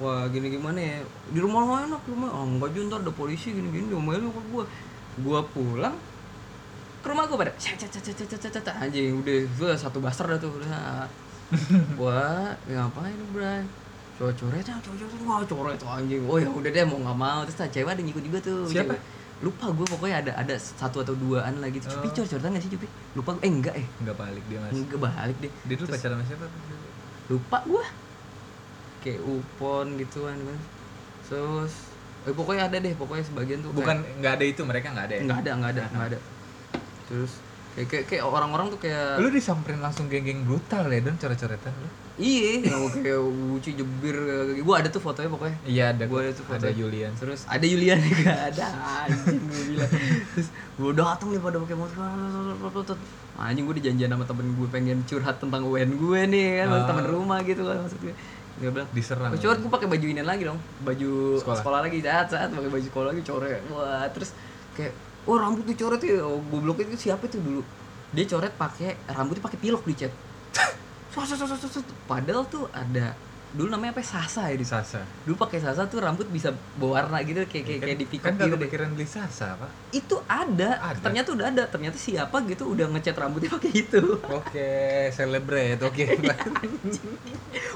Wah gini gimana ya? Di rumah lo enak rumah. Oh enggak juga ntar ada polisi gini gini diomelin ke gue. Gue pulang ke rumah gue pada anjing udah gue satu baster dah tuh udah [LAUGHS] wah ngapain lu bray coret coret ah coret coret wah coret anjing oh ya udah deh mau nggak mau terus cewek ada ngikut juga tuh Siapa? cewek. Lupa gue pokoknya ada ada satu atau duaan lagi tuh Cupi Oh. coret coretan gak sih Cupi lupa eh enggak eh Enggak balik dia masih. enggak balik deh Dia dulu Terus- pacaran sama siapa? lupa gua kayak upon gitu kan terus eh, pokoknya ada deh pokoknya sebagian tuh Bukan nggak ada itu mereka nggak ada ya. nggak ada nggak ada nggak ada terus kayak kayak, kayak orang-orang tuh kayak Lu disamperin langsung geng-geng brutal ya dan coret-coretan lu. Iya yang kayak uci jebir gua ada tuh fotonya pokoknya Iya ada. Kok. ada tuh foto. Ada Julian. terus ada Yulian juga [LAUGHS] ada anjing gue bilang terus gue datang nih pada pakai motor anjing gue dijanjian sama temen gue pengen curhat tentang UN gue nih kan Ah. temen rumah gitu kan maksudnya dia bilang Diserang. Oh, coret gue pakai baju ini lagi dong baju Sekolah. sekolah, lagi saat saat pakai baju sekolah lagi coret wah terus kayak oh rambut tuh coret ya oh, goblok itu siapa itu dulu dia coret pakai rambutnya pakai pilok dicat [LAUGHS] Padahal tuh ada dulu namanya apa ya? sasa ya di Sasa. dulu pakai sasa tuh rambut bisa berwarna gitu kayak kayak, kayak di pick kan up gitu kepikiran beli Sasa, Pak. itu ada. Ada. ternyata udah ada ternyata siapa gitu udah ngecat rambutnya pakai itu Oke, celebrate. Oke.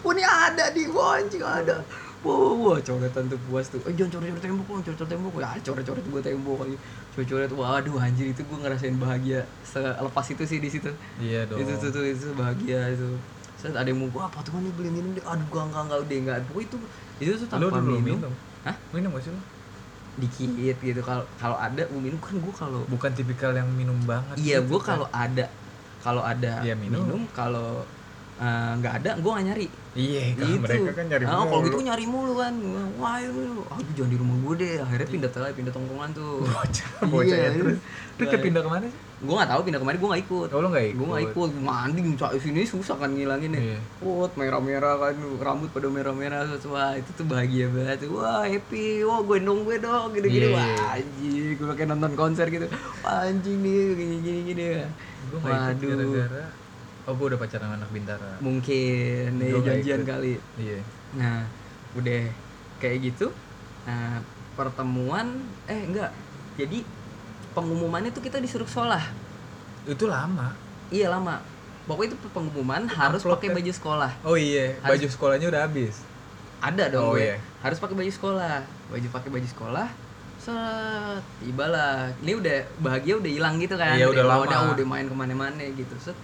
Wah [LAUGHS] ini ada di anjing ada. Wah, wah coretan tuh puas tuh. Eh jangan coret-coret tembok, jangan coret-coret tembok. Ya coret-coret gua tembok lagi. Coret-coret. Waduh anjir itu gua ngerasain bahagia selepas itu sih di situ. iya dong. Itu tuh, tuh itu bahagia itu. Saat ada yang mau gua patungan nih beli minum deh. Aduh gua enggak enggak udah enggak. Pokoknya itu itu tuh tanpa minum. minum. Hah? Minum gak sih lu? Dikit gitu. Kalau kalau ada gua minum kan gua kalau Bukan tipikal yang minum banget. Iya, gitu gua kan. kalau ada kalau ada Iya, minum. minum, kalau eh, nggak ada gua nggak nyari. Iya, kalau gitu. mereka kan nyari Ah, kalau mulu. gitu gua nyari mulu kan. Wah, ayo, ah, jangan di rumah gue deh. Akhirnya pindah telah, pindah tongkongan tuh. bocah, Iya, bocah ya iya. terus. Lu Iya. ke pindah ke mana sih? Gue nggak tahu pindah ke mana, gue nggak ikut. Oh, lu nggak Gue nggak ikut? ikut. Mandi cak sini susah kan ngilanginnya. Iya. Wah, merah-merah kan, rambut pada merah-merah. Terus, Wah, itu tuh bahagia banget. Wah, happy. Wah, gue dong gue dong. Gini-gini. Iya. Wah, anjing. Gue kayak nonton konser gitu. Wah, anjing nih, gini-gini. gini. Gue nggak ikut Waduh. gara-gara Oh, gue udah pacaran sama anak Bintara. Mungkin nggak janjian ikut. kali. Iya. Nah, udah kayak gitu. Nah, pertemuan eh enggak. Jadi pengumumannya tuh kita disuruh sekolah. Itu lama. Iya lama. Pokoknya itu pengumuman harus Amplop pakai kan? baju sekolah. Oh iya, Harus- baju sekolahnya udah habis. Ada dong Oh, gue. iya. Harus pakai baju sekolah. Baju pakai baju sekolah. Set, tibalah. Ini udah bahagia udah hilang gitu kan. Iya, udah lama. Udah, udah main ke mana-mana gitu. Set.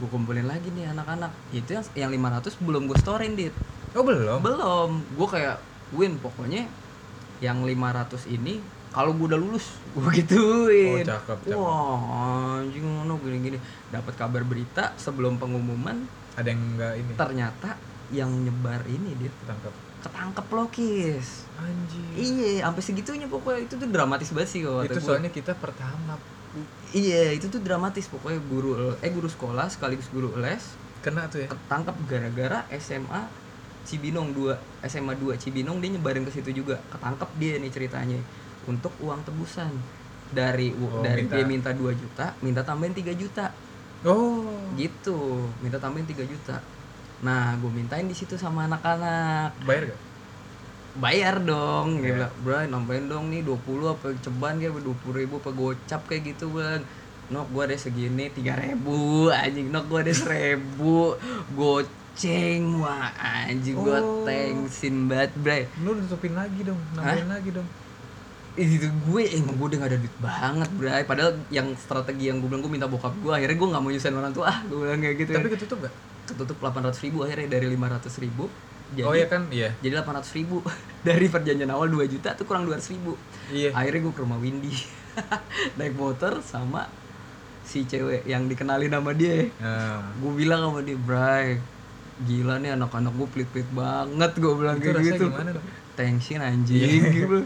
Gue kumpulin lagi nih anak-anak itu yang yang 500 belum gue storein dit Oh belum? belum gue kayak win pokoknya yang 500 ini kalau gue udah lulus [LAUGHS] gue gituin Oh, cakep, cakep. wah anjing ngono gini-gini dapat kabar berita sebelum pengumuman Ada yang enggak ini? ternyata yang nyebar ini dia Tangkap. ketangkep lokis Anjir. iya sampai segitunya pokoknya itu tuh dramatis banget sih kalau kata Itu soalnya kita pertama iya itu tuh dramatis pokoknya guru eh guru sekolah sekaligus guru les kena tuh ya. ketangkep gara-gara SMA Cibinong 2 SMA 2 Cibinong dia nyebarin ke situ juga ketangkep dia nih ceritanya untuk uang tebusan dari Oh, dari minta. dia minta 2 juta minta tambahin 3 juta Oh. gitu minta tambahin 3 juta nah gue mintain di situ sama anak-anak Bayar gak? Bayar dong dia Iya. bilang bro nambahin dong nih 20 apa ceban kayak 20 ribu apa gocap kayak gitu bang nok gua ada segini tiga ribu anjing nok gua ada seribu goceng wah anjing gua Oh. thanksin banget bray Lu tutupin lagi dong, nambahin lagi dong. itu gue emang gue udah gak ada duit banget bray padahal yang strategi yang gue bilang gue minta bokap gue akhirnya gue nggak mau nyusahin orang tua ah gue bilang kayak gitu Tapi kan. ketutup gak? ketutup 800 ribu akhirnya dari 500 ribu jadi oh iya kan, iya. jadi 800 ribu. [LAUGHS] Dari perjanjian awal 2 juta tuh kurang 200 ribu. Iya. akhirnya gue ke rumah Windy. [LAUGHS] Naik motor sama si cewek yang dikenalin sama dia. Nah, gue bilang sama dia Bray gila nih anak-anak gue pelit-pelit banget gue bilang itu kayak gitu. gimana tensin anjing. [LAUGHS] Gitu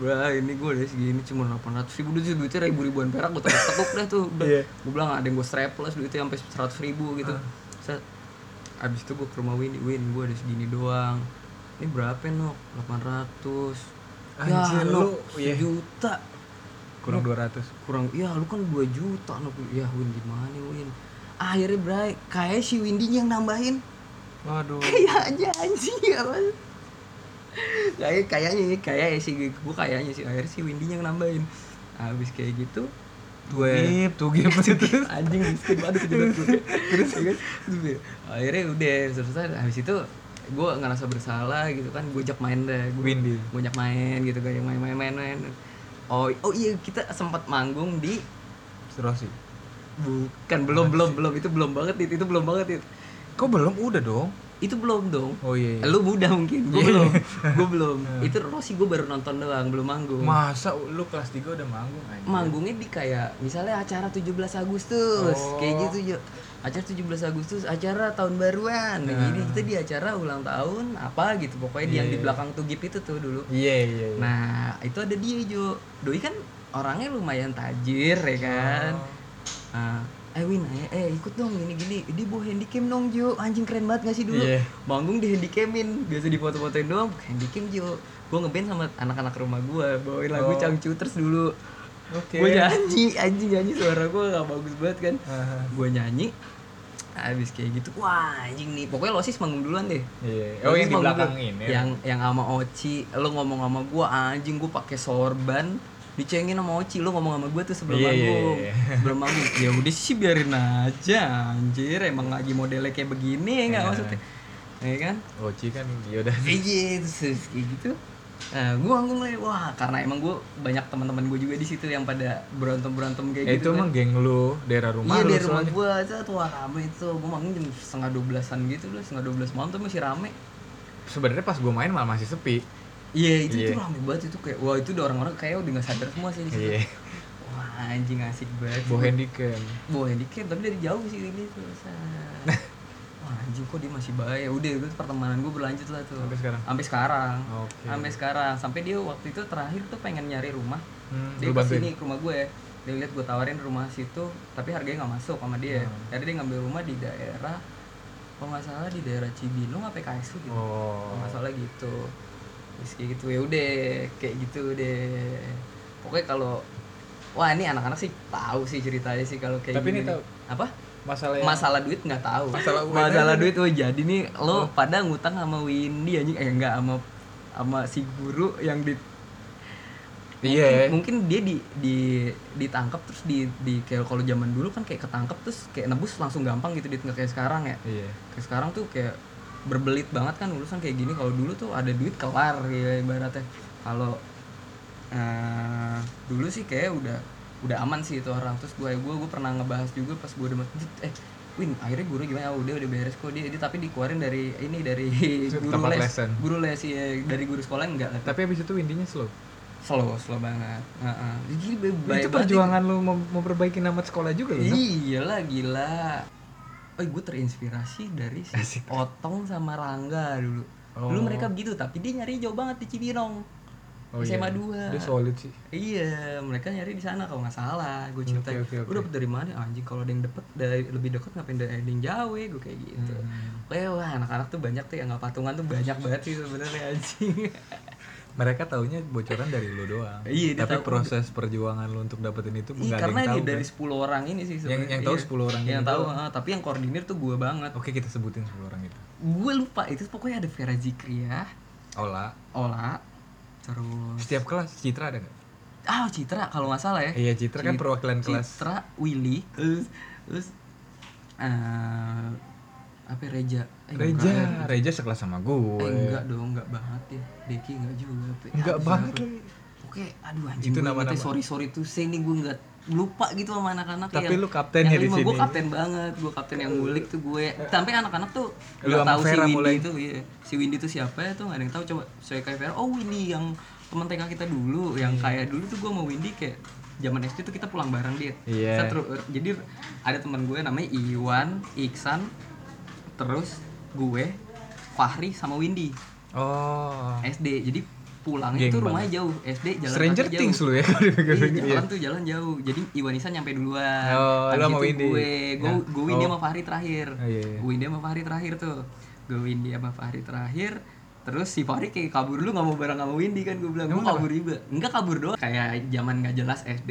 Bray ini gue udah segini cuma 800 ribu. Duit duitnya ribu-ribuan perak gue tekuk dah tuh. Iya. gue bilang ada yang gue strapless duitnya sampai 100 ribu gitu. Ah. Abis itu gue ke rumah Windy Win gue ada segini doang. Ini berapa nok? 800 Anjir, ya lu, nok iya. juta Kurang 200. kurang ya lu kan 2 juta nok. Ya Win gimana Win? Akhirnya Bray kayak si Windy yang nambahin. Waduh. kayaknya anjing apa kayak kayaknya kayak sih gue kayaknya sih akhirnya si Windy yang nambahin. Habis kayak gitu gue Gip, tuh gip. Itu. [LAUGHS] anjing miskin banget gue terus ya kan ya, akhirnya udah selesai habis itu gue ngerasa bersalah gitu kan gue ajak main deh. Gue gue ajak main gitu kayak main main main main oh oh iya kita sempat manggung di Surosi. bukan belum belum belum. Itu belum banget itu itu belum banget itu Kok belum? Udah dong. Itu belum dong Oh iya. iya. lu muda mungkin gue belum [LAUGHS] gue [LAUGHS] belum itu Rossi gue baru nonton doang belum manggung Masa lu kelas 3 udah manggung aja? manggungnya di kayak misalnya acara 17 Agustus Oh. kayak gitu acara 17 Agustus acara tahun baruan Nah. jadi kita di acara ulang tahun apa gitu pokoknya di yang di Iya. belakang Tugip itu tuh dulu Iya, iya, iya. nah itu ada dia Jo Doi kan orangnya lumayan tajir ya kan Oh. Nah, eh Win, eh, eh ikut dong gini gini. Dia bawa handycam dong Jo, anjing keren banget gak sih dulu? Iya. Manggung di handycamin, biasa difoto-fotoin doang, handycam Jo. Gue ngeband sama anak-anak rumah gue, bawain lagu Oh. Cangcuters dulu. Oke. Gue nyanyi, anjing nyanyi suara gue gak bagus banget kan. Aha. Gue nyanyi, habis kayak gitu, wah anjing nih. Pokoknya Losis manggung duluan deh. Iya. Oh, Losis yang di belakang ini. Yang yang sama Oci, lo ngomong sama gue anjing gue pakai sorban dicengin sama Oci lo ngomong sama gue tuh sebelum Iya, iya, manggung iya. sebelum manggung [LAUGHS] ya udah sih biarin aja anjir emang lagi modelnya kayak begini ya nggak Iya. maksudnya ya kan Oci kan ya udah. iya terus kayak gitu nah gue manggung lah wah karena emang gue banyak teman-teman gue juga di situ yang pada berantem berantem kayak Eh, gitu itu kan. emang geng lu, daerah rumah iya lu dari rumah gue tuh wah rame itu gue manggung jam setengah dua belasan gitu loh setengah dua belas malam tuh masih rame Sebenarnya pas gue main malah masih sepi. Iya itu Iya. tuh rame banget itu kayak wah itu udah orang-orang kayak udah nggak sadar semua sih di situ. Iya. Wah anjing asik banget. Bawa handicam. Bawa handicap tapi dari jauh sih ini tuh. [LAUGHS] Wah anjing kok dia masih bahaya. Udah itu pertemanan gue berlanjut lah tuh. Sampai sekarang? Sampai sekarang. Oke. Sampai sekarang. Sampai dia waktu itu terakhir tuh pengen nyari rumah. Hmm, Dia ke sini ke rumah gue. Dia lihat gue tawarin rumah situ, tapi harganya nggak masuk sama dia. Hmm. Akhirnya dia ngambil rumah di daerah, kalau nggak salah di daerah Cibinong apa PKS gitu Oh. masalah gitu terus kayak gitu ya udah kayak gitu deh. Pokoknya kalau wah ini anak-anak sih tahu sih ceritanya sih kalau kayak Tapi gini. ini tahu. apa? Masalah yang masalah duit nggak tahu. Masalah [LAUGHS] masalah duit oh jadi nih lo pada ngutang sama Windy anjing. Eh enggak sama sama si guru yang di Iya. mungkin, mungkin dia di di ditangkap terus di di kayak kalau zaman dulu kan kayak ketangkep terus kayak nebus langsung gampang gitu duit nggak kayak sekarang ya. Iya. kayak sekarang tuh kayak berbelit banget kan urusan kayak gini kalau dulu tuh ada duit kelar ya ibaratnya kalau eh, dulu sih kayak udah udah aman sih itu orang terus gue gue gue pernah ngebahas juga pas gue udah masjid eh Win akhirnya guru gimana udah udah beres kok dia, dia tapi dikeluarin dari ini dari guru [LAUGHS] Tempat les lesson. guru les ya dari guru sekolah enggak Tapi habis itu Windinya slow. slow slow banget Heeh. Jadi baik itu perjuangan lu mau memperbaiki nama sekolah juga lu. no? Iya lah gila. Oh, gue terinspirasi dari si Asik. Otong sama Rangga dulu. Dulu Oh. mereka begitu, tapi dia nyari jauh banget di Cibinong. Oh, SMA iya. 2. Dia solid sih. Iya, mereka nyari di sana kalau nggak salah. Gue cerita, oke, oke. lu dapet dari mana anjing? Kalau ada yang dapet dari lebih dekat ngapain dari ada yang jauh ya? Gue kayak gitu. Hmm. Wah, wah, anak-anak tuh banyak tuh yang nggak patungan tuh banyak banget sih sebenarnya anjing. [LAUGHS] Mereka taunya bocoran dari lu doang. Iya, Tapi tahu. proses perjuangan lu untuk dapetin itu Iya, karena yang tahu. ini dari kan? 10 orang ini sih sebenarnya. yang tahu Iya. 10 orang Yang ini tahu, doang. ah, tapi yang koordinir tuh gue banget. Oke, kita sebutin 10 orang itu. gue lupa itu pokoknya ada Vera Zikria Ola. Ola terus Setiap kelas Citra ada nggak? ah Citra kalau nggak salah ya Iya, Citra kan Cit- perwakilan kelas. Citra Willy terus terus eh apa ya, Reja Eh, Reja, enggak, Reja sekelas sama gue. eh, enggak dong enggak banget ya Deki enggak juga ya. Enggak Apa banget lagi. oke aduh anjing Itu nama-nama. ingetnya sorry sorry tuh saya nih gue nggak lupa gitu sama anak-anak Tapi yang, lu kaptennya yang di lima, sini. gue kapten banget gue kapten yang ngulik tuh gue sampai anak-anak tuh Lu sama tahu si Windy mulai. itu iya. si Windy itu siapa ya tuh nggak ada yang tahu coba saya kayak Vera oh Windy yang teman TK kita dulu yang Hmm. kayak dulu tuh gue mau Windy kayak zaman SD tuh kita pulang bareng dia Iya. Ru- jadi ada teman gue namanya Iwan Iksan terus gue Fahri sama Windy Oh. SD jadi pulang Geng itu banget. rumahnya jauh SD jalan Stranger kaki Things jauh. lu ya. Iya, Iya. jalan tuh jalan jauh. Jadi Iwan Isan nyampe duluan. Oh, lu Habis sama itu Windy. Gue, gue, Ya. gue Windy Oh. sama Fahri terakhir. Oh, iya, iya. Gue Windy sama Fahri terakhir tuh. Gue Windy sama Fahri terakhir. Terus si Fahri kayak kabur dulu gak mau bareng sama Windy kan gue bilang gue kabur juga enggak kabur doang kayak zaman nggak jelas SD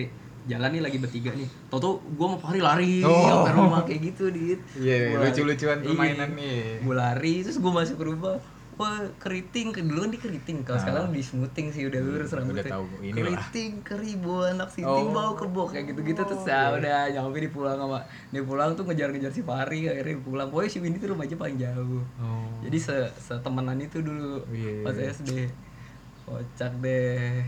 jalan nih lagi bertiga nih Toto gue sama Fahri lari Oh. [LAUGHS] sampai rumah kayak gitu dit Iya, Gua lari. lucu-lucuan Iya. permainan nih. gue lari terus gue masuk ke rumah wah keriting ke dulu kan dia keriting kalau Ah. sekarang di smoothing sih udah lurus Hmm, rambutnya udah tahu ini keriting keribu anak sinting Oh. bau kebo kayak gitu gitu terus ya udah nyampe di pulang sama dia pulang tuh ngejar-ngejar si Fahri akhirnya pulang pokoknya si Windy tuh rumahnya paling jauh Oh. jadi se setemenan itu dulu Iya. pas SD kocak deh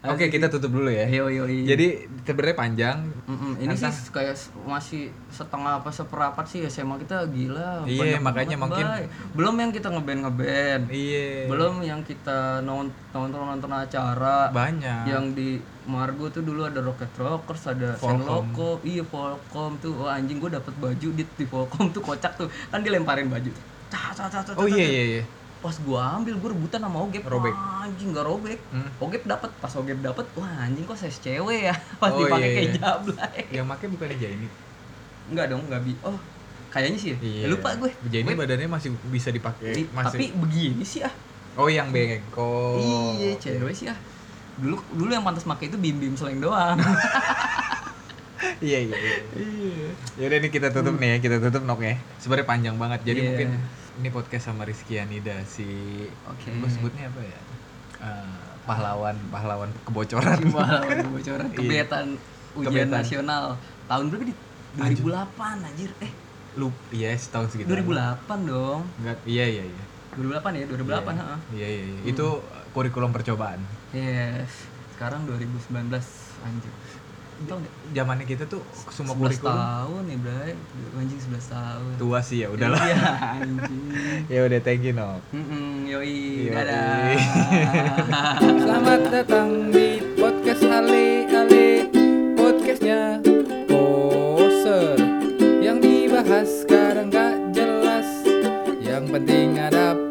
Oke, kita tutup dulu ya. yo yo Jadi sebenarnya panjang. Mm-mm, ini sih kayak masih setengah apa seperapat sih SMA kita gila. Iya, makanya banget, mungkin- Bay. belum yang kita ngeband ngeband, Iya. belum yang kita nonton nonton nonton acara banyak. yang di Margo tuh dulu ada Rocket Rockers, ada. Senloko, iya Volcom tuh, wah anjing gue dapet baju di di Volcom tuh kocak tuh, kan dilemparin baju, cah cah cah cah. Oh iya cah. iya iya. Pas gua ambil gue rebutan sama Ogep, Robek. Wah, anjing gak robek, Hmm. Ogep dapet, pas Ogep dapet, wah anjing kok size cewek ya, [LAUGHS] pas Oh, dipakai iya, kayak iya. jablay. Yang make bukan Jaini. Enggak dong, enggak bi. Oh, kayaknya sih. ya. Iya. Lupa gue. Gue- badannya masih bisa dipakai. Masih. Tapi begini sih ah. Oh yang bengkok. iya, cewek sih ah. Dulu dulu yang pantas pakai itu bim bim seleng doang. [LAUGHS] Iya iya. iya. iya. Ya udah ini kita tutup nih ya, kita tutup nok ya. Sebenarnya panjang banget. Jadi Iya. mungkin ini podcast sama Rizky Anida si Oke. gue sebutnya apa ya? Eh, pahlawan pahlawan kebocoran. Wah, bocoran Iya. kebetan ujian Kebetan. nasional. Tahun berapa di 2008 anjir. Eh, Lu iya setahun segitu. 2008 dong. Enggak, iya iya iya. 2008 ya, 2008 Iya, heeh. Iya iya iya. Itu kurikulum percobaan. Yes. Sekarang 2019 anjir untung zamannya kita tuh semua 11 kurikulum. tahun ya bray. Anjing 11 tahun. Tua sih ya udahlah. Ya [LAUGHS] anjing. Ya udah thank you no mm -mm, yoi, yoi. dadah. [LAUGHS] Selamat datang di podcast Ali Ali podcastnya poser. Yang dibahas sekarang gak jelas. Yang penting ada